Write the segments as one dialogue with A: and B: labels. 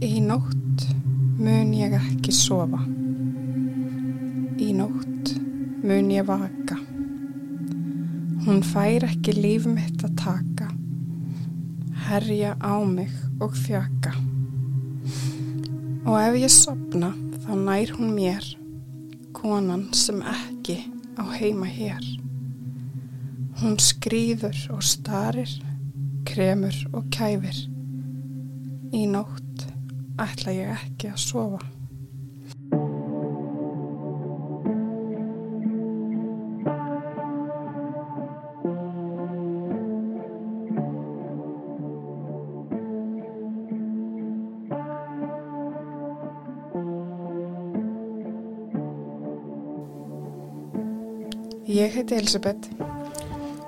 A: Í nótt mun ég ekki sofa. Í nótt mun ég vaka. Hún fær ekki líf mitt að taka. Herja á mig og þjaka. Og ef ég sopna þá nær hún mér. Konan sem ekki á heima hér. Hún skrýður og starir, kremur og kæfir. Í nótt ætla ég ekki að sofa. Ég heiti Elisabeth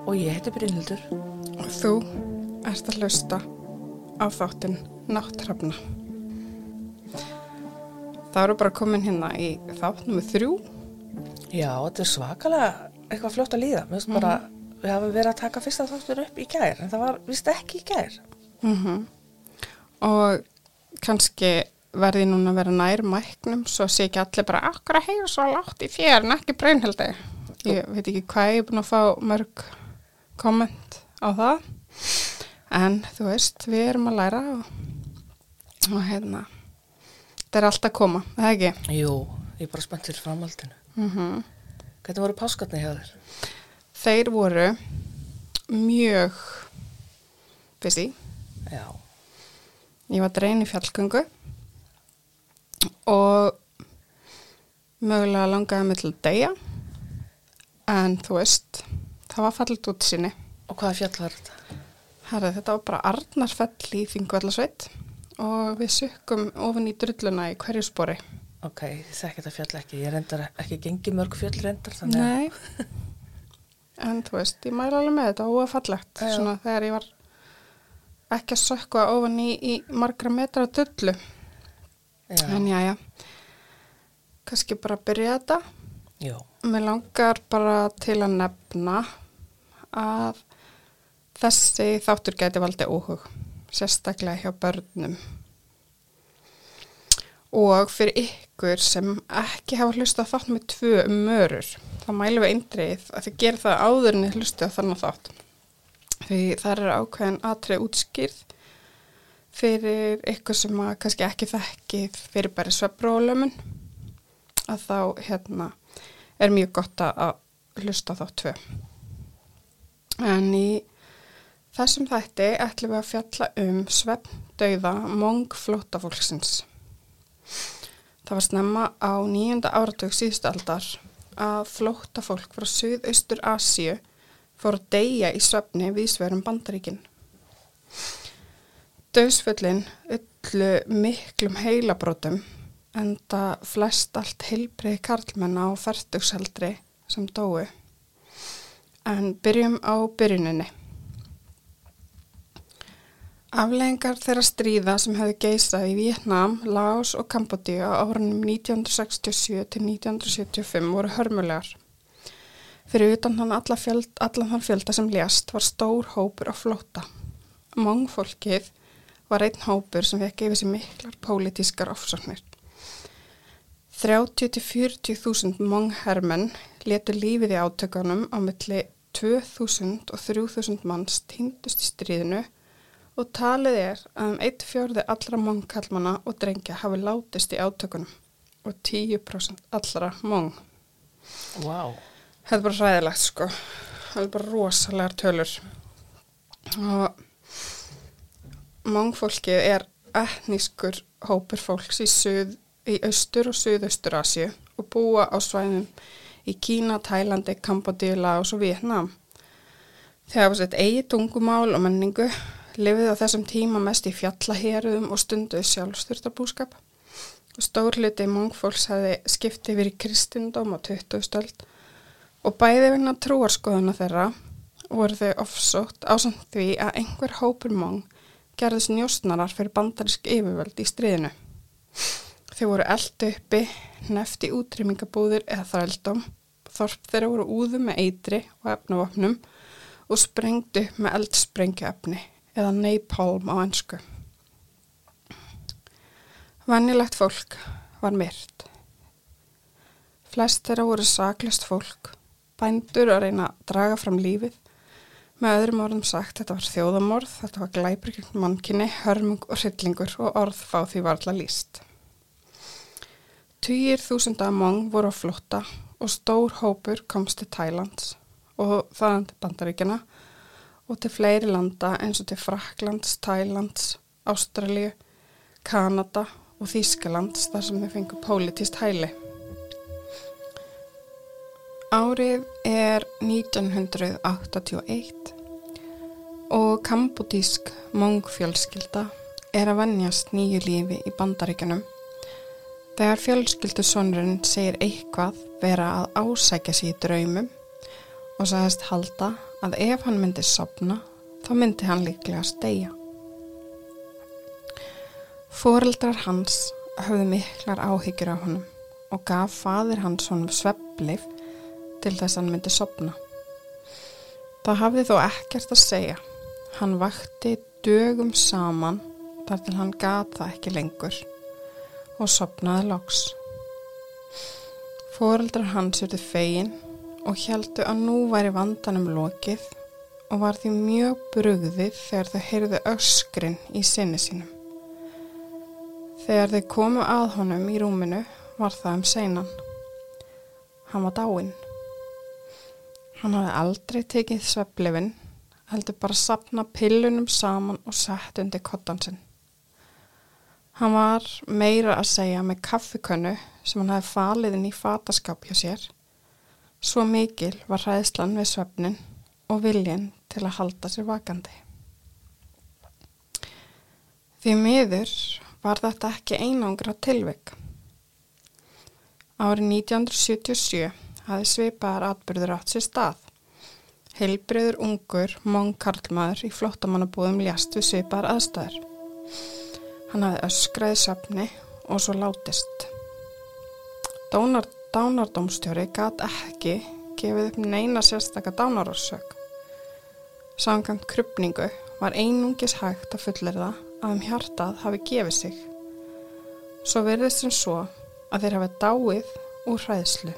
B: Og ég heiti Brynhildur.
A: og þú ert að hlusta á þáttinn Náttrafna. Það eru bara komin hérna í þátt nummer þrjú.
B: Já, þetta er svakalega eitthvað fljótt að líða. Mér finnst bara, við hafum verið að taka fyrsta þáttur upp í gær, en það var vist ekki í gær.
A: Mm Og kannski verði núna að vera nær mæknum svo sé ekki allir bara akkur að heyra svo látt í þér en ekki breynhaldi. Ég veit ekki hvað ég er búin að fá mörg komment á það. En þú veist, við erum að læra og, og hérna, þetta er allt að koma, það er ekki?
B: Jú, ég er bara spennt fyrir framhaldinu.
A: Mm
B: Hvernig voru páskarni hjá þér?
A: Þeir voru mjög busy.
B: Já,
A: Ég var drein í fjallgöngu og mögulega langaði mig til að deyja en þú veist, það var fallit út sinni.
B: og hvaða fjall var þetta?
A: Herði, þetta var bara Arnarfell í Þingvallasveit og við sukkum ofan í drulluna í hverju spori.
B: Ok, ég þekki þetta fjall ekki. Ég reyndar ekki gengi mörg fjall reyndar.
A: Nei, en þú veist, ég mæla alveg með þetta og fallegt,
B: Já.
A: svona þegar ég var ekki að sökka ofan í, í margra metra drullu.
B: Já,
A: En já, já, kannski bara byrja þetta.
B: Jú,
A: Mér langar bara til að nefna að þessi þáttur gæti valdið óhug, sérstaklega hjá börnum. Og fyrir ykkur sem ekki hafa hlustað þátt með tvö um mörur, þá mælum við eindrið að þið gerir það áður en þið hlustið á þannig þátt. Því það er ákveðin atrið útskýrð fyrir ykkur sem að kannski ekki þekkið fyrir bara svefbrólömun, að þá hérna er mjög gott að- að hlusta þá tvö. En í þessum þætti ætlum við að fjalla um svefndauða mong flótafólksins. Það var snemma á nýjunda áratug síðustu aldar að flótafólk frá Suðaustur Asíu fór að deyja í svefni viðsverum bandaríkinn. Döðsföllin öllu miklum heilabrótum en það flest allt heilbriði karlmenna á færtugseldri sem dói. En byrjum á byrjuninni. Afleggingar þeirra stríða sem hefðu geisað í Vietnam, Laos og Kambodíu á árunum 1967 til 1975 voru hörmulegar. Fyrir utan hann alla fjöld, allan þann fjölda sem lést var stór hópur á flóta. Mongfólkið var einn hópur sem fekk yfir sig miklar pólitískar ofsóknir. 30-40.000 monghermenn letu lífið í átökunum á milli 2.000 og 3.000 manns týndust í stríðinu og talið er að um eitt fjörði allra mongkallmanna og drengja hafi látist í átökunum og 10% allra mong.
B: vá.
A: Þetta er bara ræðilegt sko. Það er bara rosalegar tölur. Og mongfólkið er etnískur hópur fólks í, suð, í austur og suðaustur Asju og búa á svæðum í Kína, Tælandi, Kambodíu, Laos og Vietnam. Þegar hafa sett eigi tungumál og menningu, lifið á þessum tíma mest í fjallaheruðum og stunduð sjálfstyrtabúskap. Og stór hluti mongfólks hefði skiptið í kristindóm á 20. stöld og bæði vegna trúarskoðuna þeirra voru þau ofsótt ásamt því að einhver hópur mong gerðist njóstnarar fyrir bandarísk yfirvöld í stríðinu. Þau voru eldu uppi, nefti útrymmingabúðir eða þrældóm, þorp þeirra voru úðu með eitri og efnavopnum og sprengdu með eldsprengjuefni eða napalm á ennsku. Vannilegt fólk var myrt. Flest þeirra voru saklist fólk, bændur að reyna að draga fram lífið. Með öðrum orðum sagt, þetta var þjóðamorð, þetta var glæpur gegn mannkinni, hörmung og hryllingur og orð fá því varla líst. Týjir þúsunda mong voru á flotta og stór hópur komst til Thailands og þaðan til Bandaríkjana og til fleiri landa eins og til Fraklands, Thailands, Ástralju, Kanada og Þýskalands þar sem þau fengu pólitist hæli. Árið er 1981 og kambodísk mongfjölskylda er að vennjast nýju lífi í bandaríkunum. Þegar fjölskyldusonurinn segir eitthvað vera að ásækja sér í draumum og sagðist halda að ef hann myndi sopna þá myndi hann líklega stegja. Fóreldrar hans höfðu miklar áhyggjur af honum og gaf fadir hans honum svepplif til þess að hann myndi sopna. Það hafði þó ekkert að segja. Hann vakti dögum saman þar til hann gata ekki lengur og sopnaði loks. Fóreldrar hans yrði fegin og heldu að nú væri vandanum lokið og var því mjög brugðið þegar þau heyrðu öskrin í sinni sínum. Þegar þau komu að honum í rúminu var það um seinan. Hann var dáinn. Hann hafði aldrei tekið svepplifin, heldur bara sapna pillunum saman og sett undir kottansinn. Hann var meira að segja með kaffikönnu sem hann hefði falið inn í fataskáp hjá sér. Svo mikil var hræðslan við svefnin og viljin til að halda sér vakandi. Því miður var þetta ekki einangra tilvik. Árið 1977 hafi svipaðar atbyrður átt sér stað. Heilbreyður ungur, mong karlmaður í flottamannabúðum ljast við svipaðar aðstæður. Hann hafi öskraði söfni og svo látist. Dónar, dánardómstjóri gat ekki gefið upp neina sérstakka dánarorsök. Samkvæmt krypningu var einungis hægt að fullirða að um hjartað hafi gefið sig. Svo verðist sem svo að þeir hafi dáið úr hræðslu.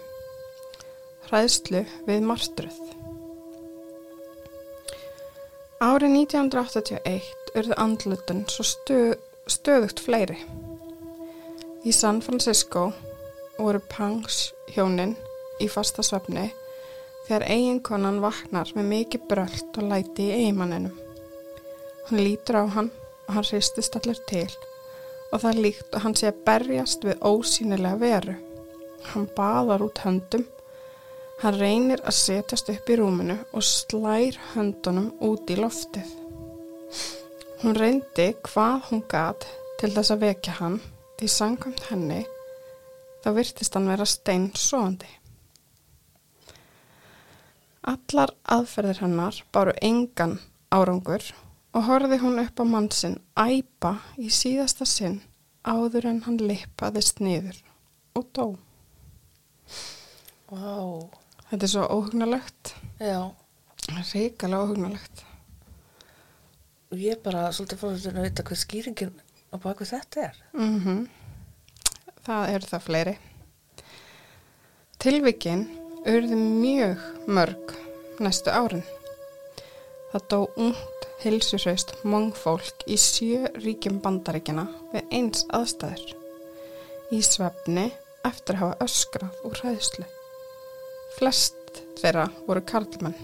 A: Hræðslu við marstruð. Árið 1981 urðu andlutun svo stöð, stöðugt fleiri. Í San Francisco voru Pangs hjónin í fasta svefni þegar eiginkonan vaknar með mikið brölt og læti í eiginmanninum. Hann lítur á hann og hann hristist allir til og það líkt og hann sé að berjast við ósýnilega veru. Hann baðar út höndum, hann reynir að setjast upp í rúminu og slær höndunum út í loftið. Hún reyndi hvað hún gat til þess að vekja hann því sangkvæmt henni þá virtist hann vera stein svoandi. Allar aðferðir hennar báru engan árangur og horfi hún upp á mann sinn æpa í síðasta sinn áður en hann lippaðist niður og dó.
B: Vá, wow.
A: Þetta er svo óhugnalegt,
B: já.
A: reikalega óhugnalegt.
B: Ég bara svolítið fórhundin að vita hvað skýringin á baku þetta er.
A: Mm Það eru það fleiri. Tilvikin urðu mjög mörg næstu árin. Það dó ungt, hilsusraust mongfólk í sjö ríkjum bandaríkina við eins aðstæður. Í svefni eftir að hafa öskrað úr hræðslu. Flest þeirra voru karlmenn.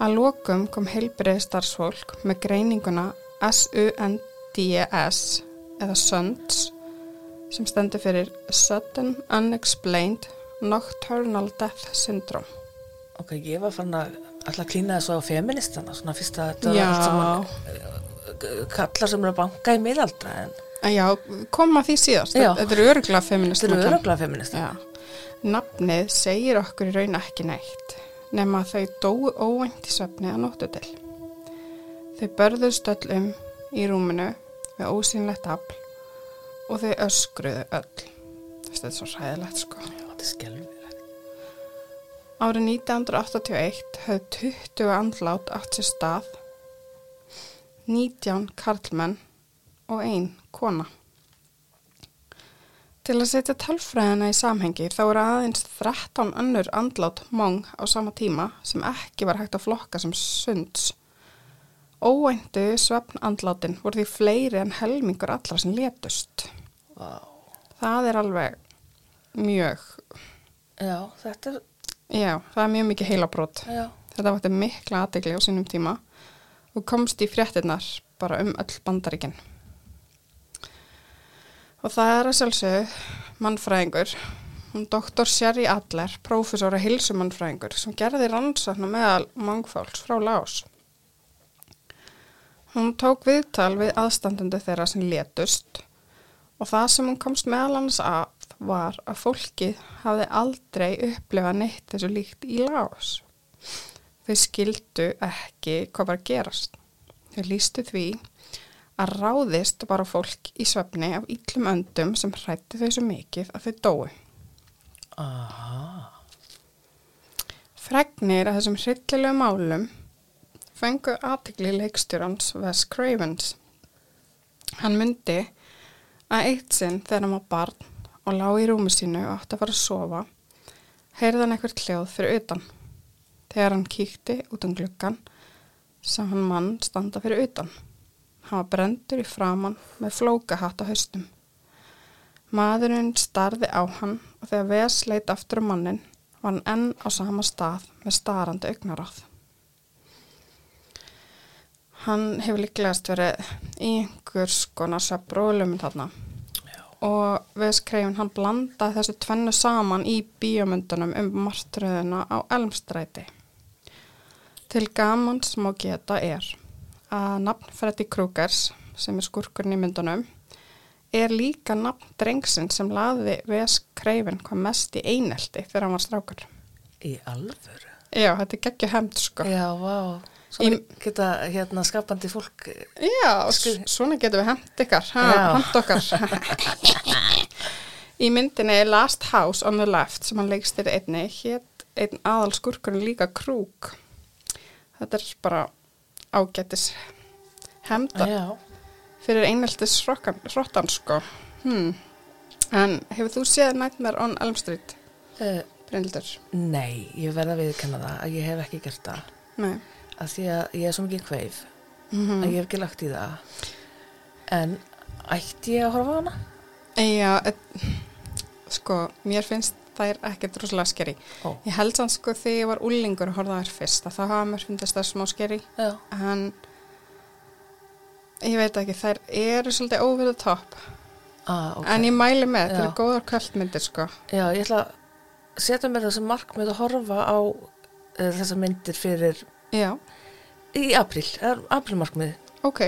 A: Að lokum kom heilbriði starfsfólk með greininguna SUNDS eða SUNDS sem stendur fyrir Sudden Unexplained Nocturnal Death Syndrome.
B: Ok, ég var fann að alltaf klína þessu á feministana, svona fyrst að þetta var allt saman kallar sem eru að banka í miðaldra en
A: En já, koma því síðast.
B: Já.
A: Þetta eru öruglega feminist.
B: þetta eru öruglega feminista.
A: Já. Nafnið segir okkur í raun ekki neitt nema að þau dóu óvænt í svefni að nóttu til. Þau börðust öll um í rúminu við ósynlegt afl og þau öskruðu öll. Þetta er svo ræðilegt sko.
B: Þetta er skelfir.
A: Árið 1981 höfðu 20 andlát átt sér stað, 19 karlmenn og ein kona. Til að setja tölfræðina í samhengi þá eru aðeins 13 önnur andlát mong á sama tíma sem ekki var hægt að flokka sem sunds. Óvæntu svefn andlátin voru því fleiri en helmingur allra sem letust.
B: Vá.
A: Það er alveg mjög,
B: Já, þetta er,
A: já, það er mjög mikið heilabrót.
B: já,
A: Þetta vakti mikla aðdegli á sínum tíma og komst í fréttinnar bara um öll bandaríkin. Og það er að sjálfsögðu mannfræðingur, hún doktor Sherry Adler, prófessor að hilsumannfræðingur sem gerði rannsóknar meðal mangfáls frá Lás. Hún tók viðtal við aðstandendu þeirra sem letust og það sem hún komst meðal annars að var að fólki hafði aldrei upplifað neitt þessu líkt í Lás. Þau skildu ekki hvað var að gerast. Þau lístu því að ráðist bara fólk í svefni af íllum öndum sem hrætti þau svo mikið að þau dói.
B: aha,
A: Fregnir að þessum hryllilegu málum fengu aðtikli leikstjórans Wes Cravens. Hann myndi að eitt sinn þegar hann var barn og lá í rúmi sínu og átti að fara að sofa, heyrði hann eitthvað hljóð fyrir utan. Þegar hann kíkti út um gluggan, sá hann mann standa fyrir utan. Hann var brendur í framann með flókahatt á haustum. Maðurinn starði á hann og þegar Ves leit aftur um mannin var hann enn á sama stað með starandi augnaráð. Hann hefur líklegast verið í einhvers konar söprólum þarna
B: já,
A: og Ves Kreifin hann blandaði þessu tvennu saman í bíomundunum um martröðuna á Elmstræti. Til gamans má geta er að nafn Freddy Krugers sem er skurkurinn í myndunum er líka nafn drengsinn sem laði Ves Kreifin hvað mest í einelti þegar hann var strákur.
B: í alvöru.
A: Já, þetta er geggju hefnd sko.
B: Já, vá, svo
A: Í-
B: geta hérna skapandi fólk,
A: Já,
B: Skrið-
A: svona getum við hefnt ykkar, hefnt okkar. Í myndinni Last House on the Left sem hann leikst þér einni, hétt einn aðal skurkurinn líka krúk. Þetta er bara ágættis hefnda
B: já,
A: fyrir eineltis hrottan sko. Hmm. En hefur þú séð Nightmare on Elm Street,
B: uh,
A: Brynildur?
B: nei, ég verða að viðkenna það að ég hef ekki gert það,
A: Nei.
B: Að því að ég er svo mikið kveif,
A: Mm
B: að ég hef ekki lagt í það, en ætti ég að horfa á hana?
A: Já, et, sko, mér finnst þær ekkert rosalega skeri.
B: Ó,
A: Ég held sann sko þegar ég var úlingur að horfa þær fyrst að það hafa mér finnst það smá skeri
B: já,
A: en ég veit ekki, þær eru svolítið over the top.
B: Ah, ok.
A: en ég mæli með, þetta eru góðar kvöldmyndir sko.
B: Já, ég ætla að setja mér þessi markmið að horfa á uh, þessar myndir fyrir
A: Já,
B: í er aprílmarkmið.
A: ok,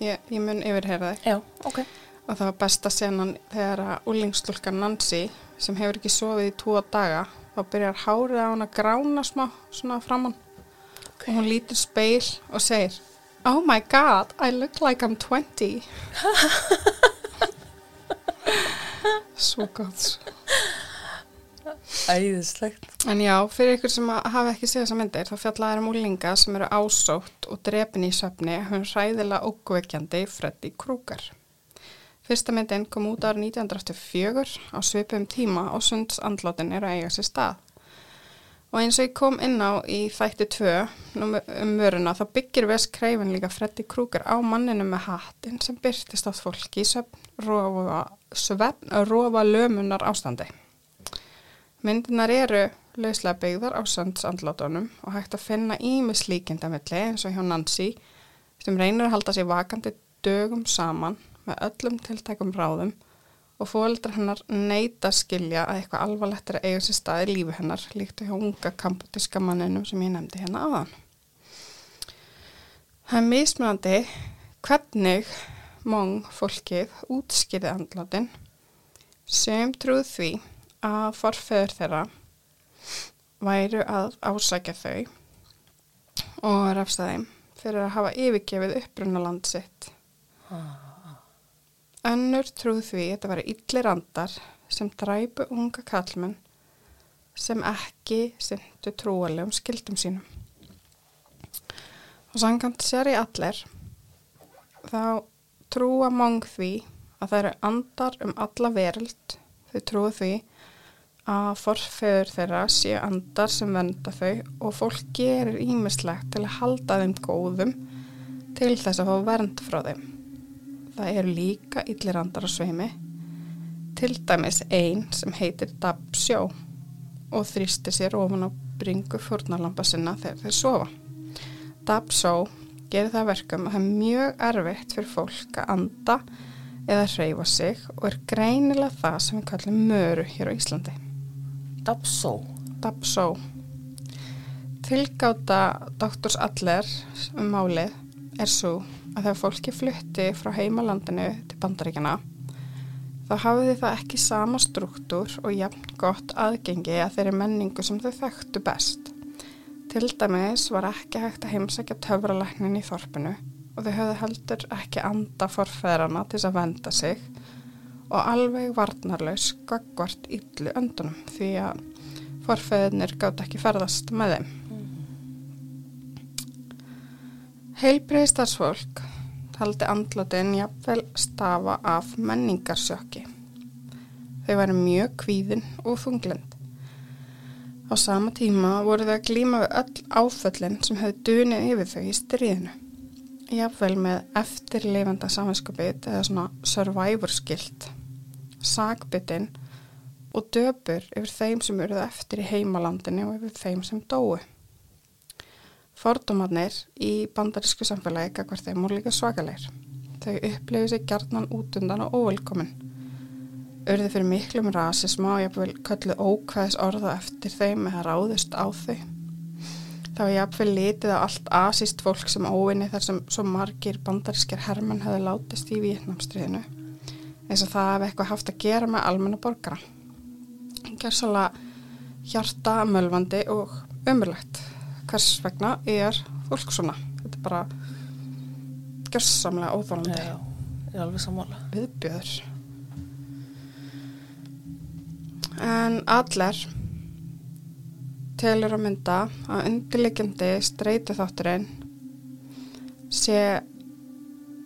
A: ég, ég mun yfirherða þær
B: Já, ok.
A: og það var besta senan þegar að úlingstúlkan Nancy sem hefur ekki sofið í tvo daga þá byrjar hárið á hann að grána smá svona framann og hún lítur speil og segir Oh my god, I look like I'm 20 Svo gott
B: Æðislegt.
A: En já, fyrir ykkur sem hafa ekki séð þessa myndir þá fjallaði um úlinga sem eru ásótt og drepin í söfni hún hræðilega ógveikjandi Freddy Krueger. Fyrsta myndin kom út árið 1984 á svipum tíma og sundsandlátin eru að eiga sér stað. Og eins og ég kom inn á í þætti 2 um möruna þá byggir Wes Craven líka Freddy Krueger á manninu með hattin sem byrtist átt fólki í söfn rofa, svefn, rofa lömunar ástandi. Myndinar eru lauslega byggðar á söndsandlátunum og hægt að finna ímis líkindamilli eins og hjá Nancy sem reynir að halda sér vakandi dögum saman með öllum tiltækum ráðum og fóldra hennar neita að skilja að eitthvað alvarlegt er að eiga sér stað í lífi hennar líkt og hjá unga kamputíska manninum sem ég nefndi hérna aðan. Það er mismunandi hvernig mong fólkið útskýrði andlátin sem trúð því að forfeður þeirra væru að ásækja þau og refsta þeim fyrir að hafa yfirgefið upprunaland sitt. Önnur trúð því þetta væri illir andar sem dræpu unga kallmenn sem ekki syndu trúalegum skildum sínum. Og sangant sér í allir þá trúa mong því að það eru andar um alla veröld. Þau trúi því að forfeður þeirra séu andar sem venda þau og fólk gerir ímislegt til að halda þeim góðum til þess að fá vernd frá þeim. Það eru líka yllir andar á sveimi, til dæmis einn sem heitir Dabsjó og þrýstir sér ofan á bringu fórnalampa sinna þegar þeir sofa. Dabsjó gerir það verkum að það er mjög erfitt fyrir fólk að anda eða hreyfa sig og er greinilega það sem við kallum möru hér á Íslandi.
B: Dabsó.
A: Dabsó. Tilgáta doktors Aller um málið er svo að þegar fólki flutti frá heimalandinu til bandaríkjana þá hafði það ekki sama struktúr og jafn gott aðgengi að þeirri menningu sem þau þekktu best. Til dæmis var ekki hægt að heimsækja töfralæknin í þorpinu og þau höfðu heldur ekki anda forfæðrana til þess að venda sig og alveg varnarlaus gagvart yllu öndunum því að forfæðinir gátt ekki ferðast með þeim. Heilbriði starfsfólk taldi andlotin jafnvel stafa af menningarsjöki. Þau væri mjög kvíðin og þunglind. Á sama tíma voru þau að glíma við öll áföllin sem hefði dunið yfir þau í stríðinu. Jafnvel með eftirleifanda saminskapit eða svona survivor skilt, sagbitinn og döpur yfir þeim sem eruð eftir í heimalandinu og yfir þeim sem dói. Fordómanir í bandarísku samfélagi kakvar þeim voru líka svakalegir. Þau upplifið sér gjarnan út undan og óvelkomin. Örði fyrir miklum rasisma og jafnvel kölluð ókvæðis orða eftir þeim eða ráðust á þau. Það var jafnvel litið á allt asist fólk sem óinni þar sem svo margir bandarískir hermenn hefði látist í Vietnamstriðinu. Eins og það hefði eitthvað haft að gera með almenna borgara. Gersalega hjarta, mölvandi og ömurlegt. Hvers vegna er fólk svona? Þetta er bara gjörsamlega óþólandi
B: Já, ég er alveg sammála.
A: viðbjöður en allar telur að mynda að undirleikjandi streyti þátturinn sé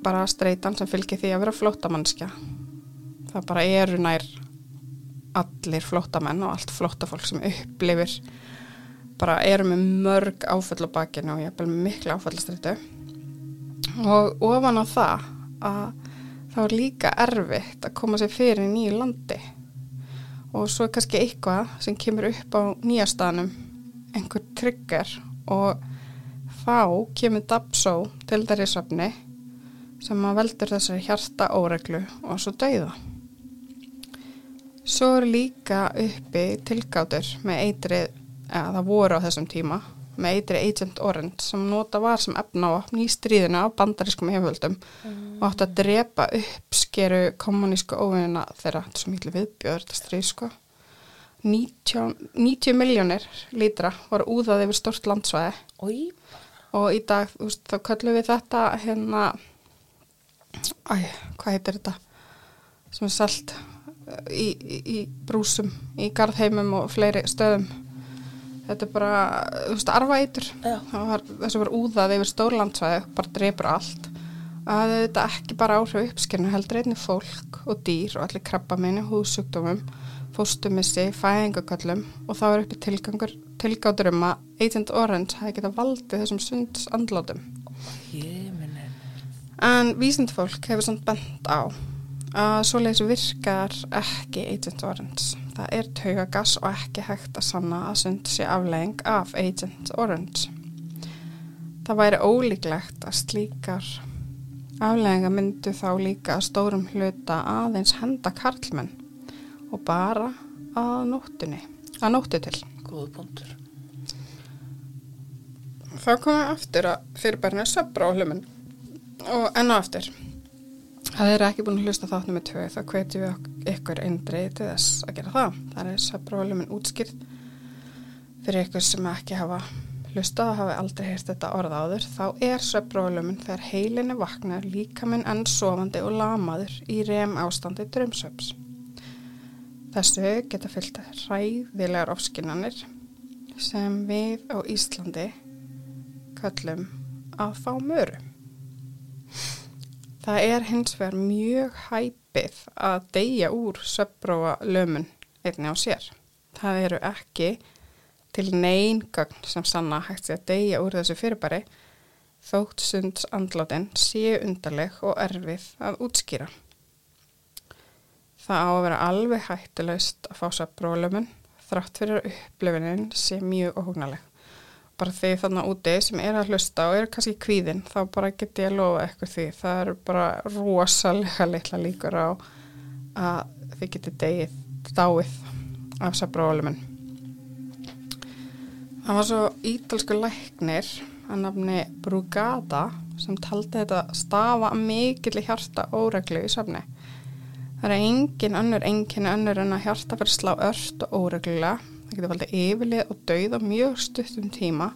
A: bara streitan sem fylgir því að vera flótamannskja það bara eru nær allir flótamenn og allt flótafólk sem upplifir bara eru með mörg áföll á bakinu og ég er með miklu áfallastrættu og ofan á það að þá er líka erfitt að koma sér fyrir í nýju landi og svo er kannski eitthvað sem kemur upp á nýjastanum einhver trigger og þá kemur Dabsó til þeirri söfni sem að veldur þessari hjarta óreglu og svo dauða. Svo er líka uppi tilgátur með eitrið, eða það voru á þessum tíma, með eitrið Agent Orange sem nota var sem efna á ný stríðina á bandarískum heföldum og átti að drepa uppskeru kommunísku óvinna þeirra, þetta er svo miklu viðbjöður þetta stríð sko. 90, 90 miljónir lítra voru úðað yfir stort landsvæði.
B: Í,
A: og í dag, veist, þá köllum við þetta hérna æ, hvað heitir þetta? Sem er selt í, í, í brúsum, í garðheimum og fleiri stöðum. Þetta er bara, þú veist, var, þessu var úðað yfir stórlandsvæði, bara drepur allt. Að þetta ekki bara áhrif uppskirna heldur einnig fólk og dýr og allir krabba minni, húsugdómum fóstumissi, fæðingaköllum og þá er uppi tilgangur, tilgátur um að Agent Orange hefði getað valdið þessum sunds andlátum
B: ég minni.
A: En vísindfólk hefur samt bent á að svoleiðis virkar ekki Agent Orange. Það er taugagass og ekki hægt að sanna að sund sé aflegging af Agent Orange. Það væri ólíklegt að slíkar aflegginga myndu þá líka að stórum hluta aðeins henda karlmenn og bara að nóttunni, að nóttu til.
B: Góð punktur.
A: Þá komum við aftur að fyrirbærinu hlumin og enn og aftur það er ekki búin að hlusta þátt nummið tvö þá hvetjum við ykkur eindreið til þess að gera það. Það er hlumin útskýrt. Fyrir ykkur sem ekki hafa hlustað og hafi aldrei heyrt þetta orð áður þá er hlumin þegar heilinni vaknar líkaminn enn sofandi og lamaður í rem ástandi drömsöps þessu geta fyllt ræðilegar ofskinnanir sem við á Íslandi köllum að fá möru. Það er hins vegar mjög hæ heppið að deyja úr svefnbróa lömun einni á sér. Það eru ekki til neyn gögn sem sanna hægt sé að deyja úr þessu fyrirbæri þótt sunds andlátin séu undarleg og erfið að útskýra. Það á að vera alveg hættulegst að fá svefnbrólumun þrátt fyrir upplöfinin sé mjög óhugnaleg. Bara því þarna úti sem er að hlusta og er kannski kvíðin þá bara get ég að lofa eitthvað því. Það er bara rosalega litla líkur á að þið getur degið dáið af svefnbrólumun. Það var svo ítalsku læknir að nafni Brugada sem taldi þetta stafa mikill í hjarta óreglu í söfni. Það er engin önnur enginni önnur en að hjarta fyrir slá ört og óreglulega. Það getur valdið yfirlið og dauð á mjög stuttum tíma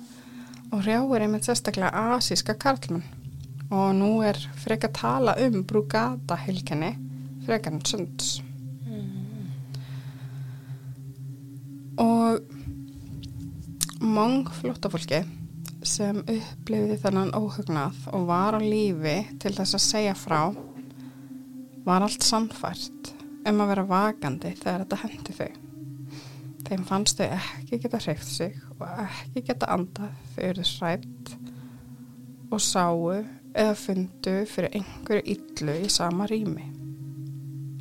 A: og hrjáir einmitt sérstaklega asíska karlmann. Og nú er freka tala um Brugada helginni frekarinn sunds. Og mong flóttafólki sem upplifði þennan óhugnað og var á lífi til þess að segja frá var allt sannfært um að vera vakandi þegar þetta hendi þau. Þeim fannst þau ekki geta hreift sig og ekki geta andað þau eruð srætt og sáu eða fundu fyrir einhverju illu í sama rými.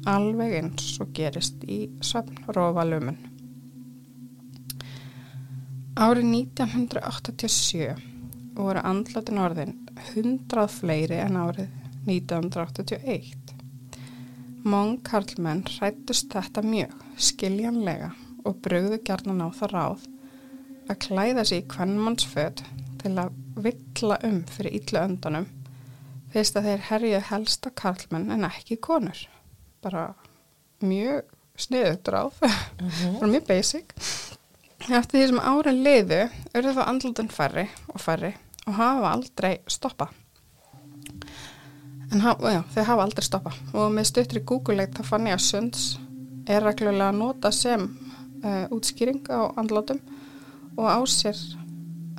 A: Alveg eins og gerist í söfnrófalumun. Árið 1987 voru andlatin orðin 100 fleiri en árið 1981. Móng karlmenn hrættust þetta mjög skiljanlega og brögðu gerðan á það ráð að klæða sér í kvennmannsfödd til að vittla um fyrir yllu öndunum fyrst að þeir herjuð helsta karlmenn en ekki konur. Bara mjög sniðut ráð, mm -hmm. bara mjög basic. Eftir því sem árin liðu auðvitað þá andlutin færri og færri og hafa aldrei stoppa. En hafa, já, þau hafa aldrei stoppa og með stöttri Google-leit þá fann ég að Sunds er reglulega að nota sem uh, útskýring á andlutum og á sér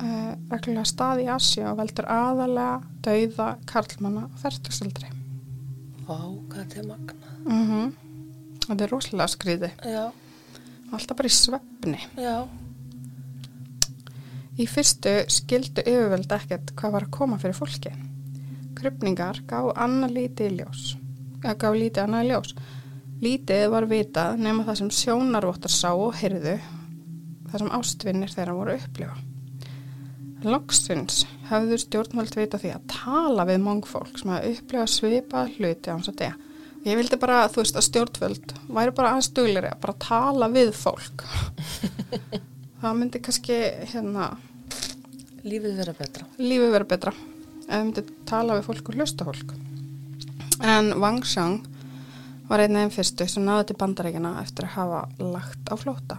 A: uh, reglulega stað í Asja og veldur aðalega dauða karlmanna og færtugsaldri.
B: Vá, hvað þetta er magna.
A: Mm -hmm. Þetta er rosalega skriði.
B: Já.
A: Alltaf bara í svefni.
B: Já.
A: Í fyrstu skildu yfirvöld ekkert hvað var að koma fyrir fólki. Krypningar gá annað lítið ljós. Eða gá lítið annað ljós. Lítið var vitað nema það sem sjónarvottar sá og hyrðu það sem ástvinnir þeirra voru að upplifa. Loksins hafður stjórnvöld vita því að tala við mong fólk sem að upplifa svipa hluti á hans að dega. Ég vildi bara, þú veist, að stjórnvöld væri bara aðstuglir að bara tala við fólk. það myndi kannski, hérna...
B: Lífið vera betra.
A: Lífið vera betra. Ef myndi tala við fólk og hlusta fólk. En Wang Xiang var einn af þeim fyrstu sem náði til bandarækina eftir að hafa lagt á flóta.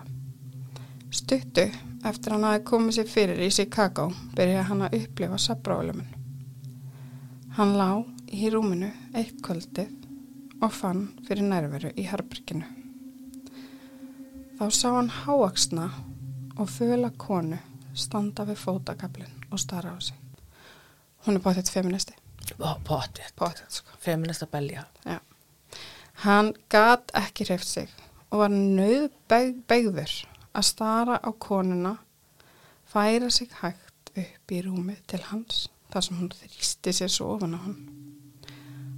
A: Stuttu eftir að hann hafi komið sér fyrir í Chicago byrjaði hann að upplifa sabrálumun. Hann lá í rúminu eitt kvöldið og fann fyrir nærveru í herbyrginu. Þá sá hann háaksna og föla konu standa við fótakablin og starra á sig. Hún er báttið feministi.
B: Báttið.
A: Báttið, sko.
B: Feminista belja.
A: Já. Hann gat ekki hreift sig og var nöð begður að stara á konuna, færa sig hægt upp í rúmið til hans þar sem hún þrýsti sér svo ofan á hann.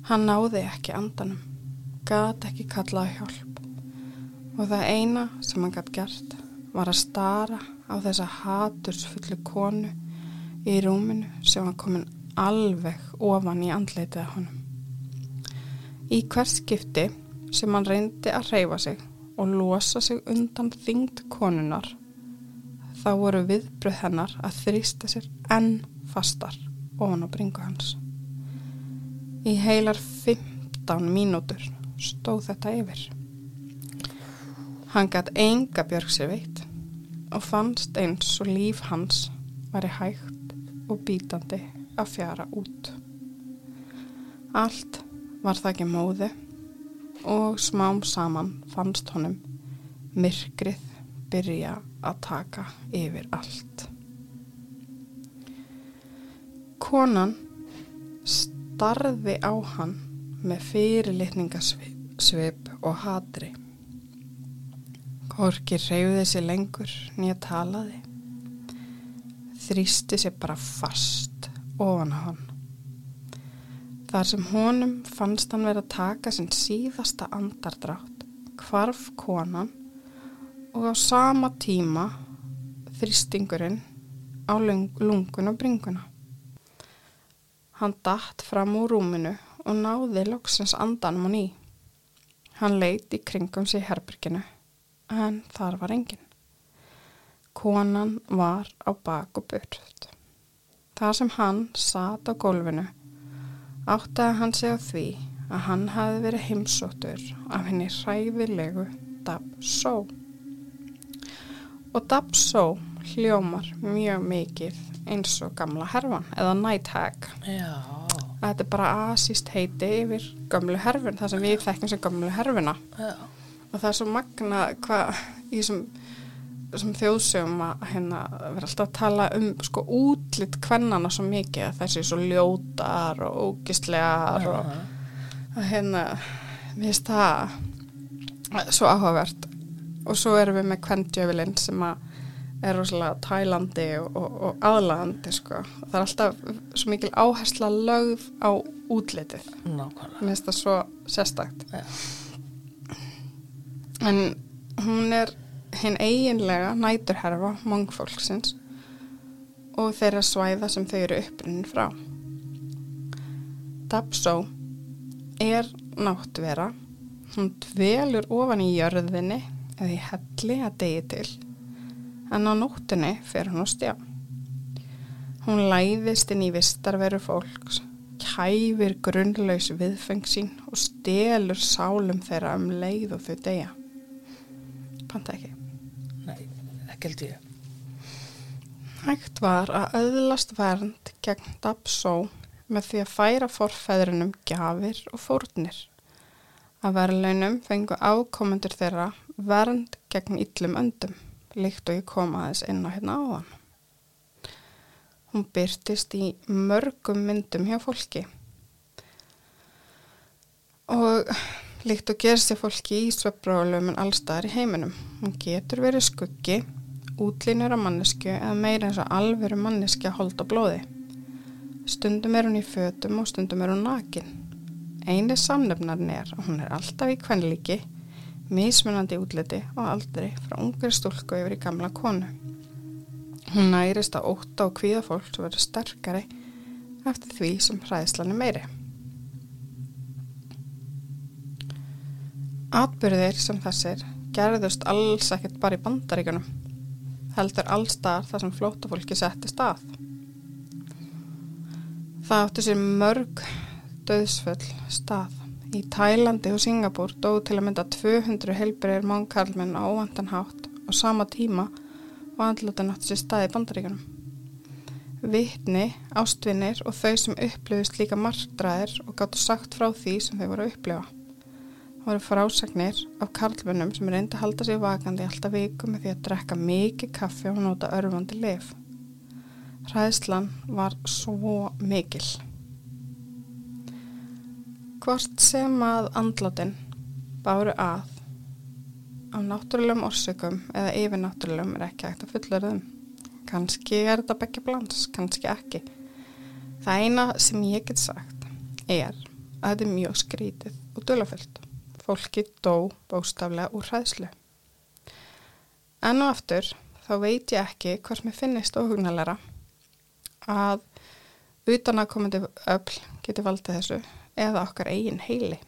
A: Hann náði ekki andanum, gat ekki kallaði hjálp og það eina sem hann gætt gert var að stara á þessa hatursfullu konu í rúminu sem var komin alveg ofan í andleitið af honum. Í hvers skipti sem hann reyndi að reyfa sig og losa sig undan þingd konunar þá voru viðbröð hennar að þrýsta sér enn fastar ofan á bringu hans. Í heilar 15 mínútur stóð þetta yfir. Hann gætt enga björg sér veitt og fannst eins og líf hans væri hægt og bítandi að fjara út. Allt var það ekki móði og smám saman fannst honum myrkrið byrja að taka yfir allt. Konan starði á hann með fyrirlitningasvip svip og hatri. Korki reyði sér lengur nýja talaði. Þrýsti sér bara fast ofan hann. Þar sem honum fannst hann verið að taka sinn síðasta andardrátt, hvarf konan og á sama tíma þrýstingurinn á lung- lungun og bringuna. Hann datt fram úr rúminu og náði loksins andanum á ný. Hann leit í kringum sig í herberginu, en þar var enginn. Konan var á bak og burt. Það sem hann sat á gólfinu áttaði hann sig á því að hann hafi verið heimsóttur af henni hræðilegu Dabsó. Og Dabsó hljómar mjög mikið eins og gamla herfan eða night hag.
B: Já.
A: Þetta er bara asíst heiti yfir gömlu herfun, það sem við þekkjum sem gömlu herfuna.
B: Já.
A: Og það er svo magna hvað í þessum sem þjóðsögum að hérna vera alltaf að tala um sko útlitt kvennana svo mikið að þessi svo ljótar og ógistlegar og að hérna mér finnst það svo áhugavert og svo erum við með kvendjöfilinn sem að er rosalega tælandi og, og, og aðlagandi sko. það er alltaf svo mikil áhersla lögð á útlitið
B: Nákvæmlega.
A: mér finnst það svo sérstakt
B: Já.
A: en hún er hinn eiginlega næturherfa mongfólksins og þeirra svæða sem þau eru upprunnin frá. Dabsó er náttvera, hún dvelur ofan í jörðinni eða í helli að degi til, en á nóttinni fer hún á stjá. Hún læðist inn í vistarveru fólks, kæfir grunnlaus viðfeng sín og stelur sálum þeirra um leið og þau deyja. Panta ekki.
B: Ekki held ég.
A: Hægt var að öðlast vernd gegn Dabsó með því að færa forfæðrunum gjafir og fórnir. Að verðlaunum fengu ákomendur þeirra vernd gegn illum öndum, líkt og ég kom aðeins inn á hérna áðan. Hún byrtist í mörgum myndum hjá fólki. Og líkt og gerst hjá fólki í svefbráðlum en allstaðar í heiminum. Hún getur verið skuggi, útlínur af mannesku eða meira eins og alveru manneski að holda blóði. Stundum er hún í fötum og stundum er hún nakin. Einu samnefnarinn er að hún er alltaf í kvenlíki, mismunandi útliti og aldrei frá ungri stúlku yfir í gamla konu. Hún nærist að óta og kvíða fólk sem verður sterkari eftir því sem hræðslan er meiri. Atbyrðir sem þessir gerðust alls ekkert bara í bandaríkunum, heldur allstar þar sem flótafólki setti stað. Það áttu sér mörg döðsföll stað. Í Tælandi og Singapúr dóðu til að mynda 200 heilbreyðir mannkarlmenn á óvandan hátt á sama tíma og andlutin áttu sér stað í bandaríkunum. Vittni, ástvinnir og þau sem upplifist líka margdraðir og gáttu sagt frá því sem þau voru að upplifa. Voru frásagnir af karlmennum sem reyndi að halda sig vakandi alltaf viku með því að drekka mikið kaffi og nota örfandi lif. Hræðslan var svo mikil. Hvort sem að andlátin báru að á náttúrulegum orsökum eða yfirnáttúrulegum er ekki hægt að fullurðum. Kanski er þetta begge blans, kannski ekki. Það eina sem ég get sagt er að þetta er mjög skrítið og dölafyllt. Fólki dó bóstaflega úr hræðslu. En og aftur þá veit ég ekki hvort mér finnist óhugnalera að utan að komandi öll geti valdið þessu eða okkar eigin heili.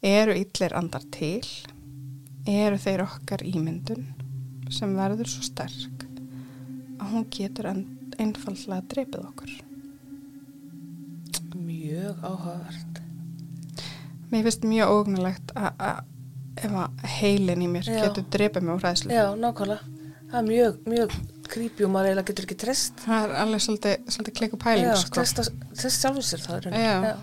A: Eru illir andar til? Eru þeir okkar ímyndun sem verður svo sterk að hún getur einfallega dreipið okkur?
B: Mjög áhugavert.
A: Mér finnst mjög ógnulegt að ef að heilin í mér
B: Já.
A: getur dreipið mig úr hræðslu.
B: Já, nákvæmlega. Það er mjög, mjög creepy og maður eiginlega getur ekki treyst.
A: Það er alveg svolítið, svolítið klikk og pæling,
B: Já,
A: sko.
B: treyst sjálfur sér það er.
A: Já,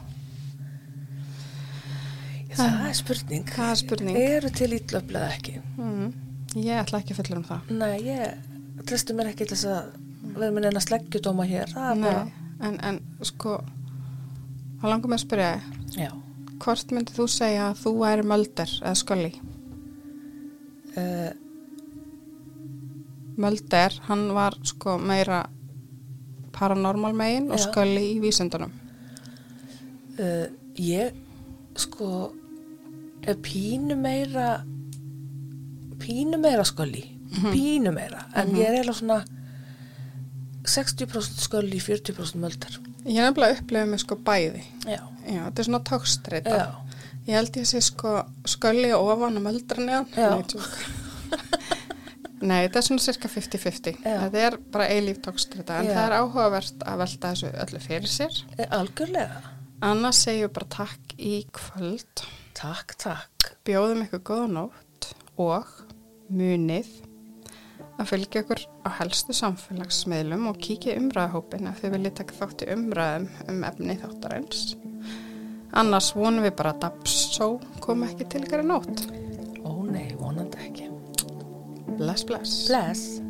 B: Það er spurning.
A: Það er spurning.
B: Eru til ítlöflega ekki?
A: Mm. Ég ætla ekki að fullur um það.
B: Nei, ég treystu mér ekki til þess að vera með neina sleggjudóma hér.
A: Nei,
B: bara,
A: en, en sko, þá langar mig að spyrja þig,
B: já.
A: Hvort myndið þú segja að þú væri mölder eða skolli?
B: uh,
A: Mölder, hann var sko meira paranormal megin og skolli í vísendunum.
B: uh, ég sko er pínu meira pínu meira skölli pínu meira, en ég er eiginlega svona 60% skölli 40% möldar
A: Ég er nefnilega upplifið með sko bæði.
B: já,
A: Já, þetta er svona tókstreita.
B: já,
A: Ég held ég sé sko skölli ofan og möldra neðan.
B: Já.
A: Nei, þetta er svona cirka 50-50.
B: Já.
A: Þetta er bara eilíf tókstreita en
B: Já.
A: það er áhugavert að velta þessu öllu fyrir sér.
B: Eh, algjörlega
A: Annars segjum við bara takk í kvöld.
B: takk, takk
A: Bjóðum ykkur góða nótt og munið að fylgja ykkur á helstu samfélagsmiðlum og kíkja umræðahópin ef þið viljið taka þátt í umræðum um efni þáttarins. Annars vonum við bara að Dabsó kom ekki til ykkar í nótt.
B: ó nei, vonandi ekki
A: Bless, bless.
B: bless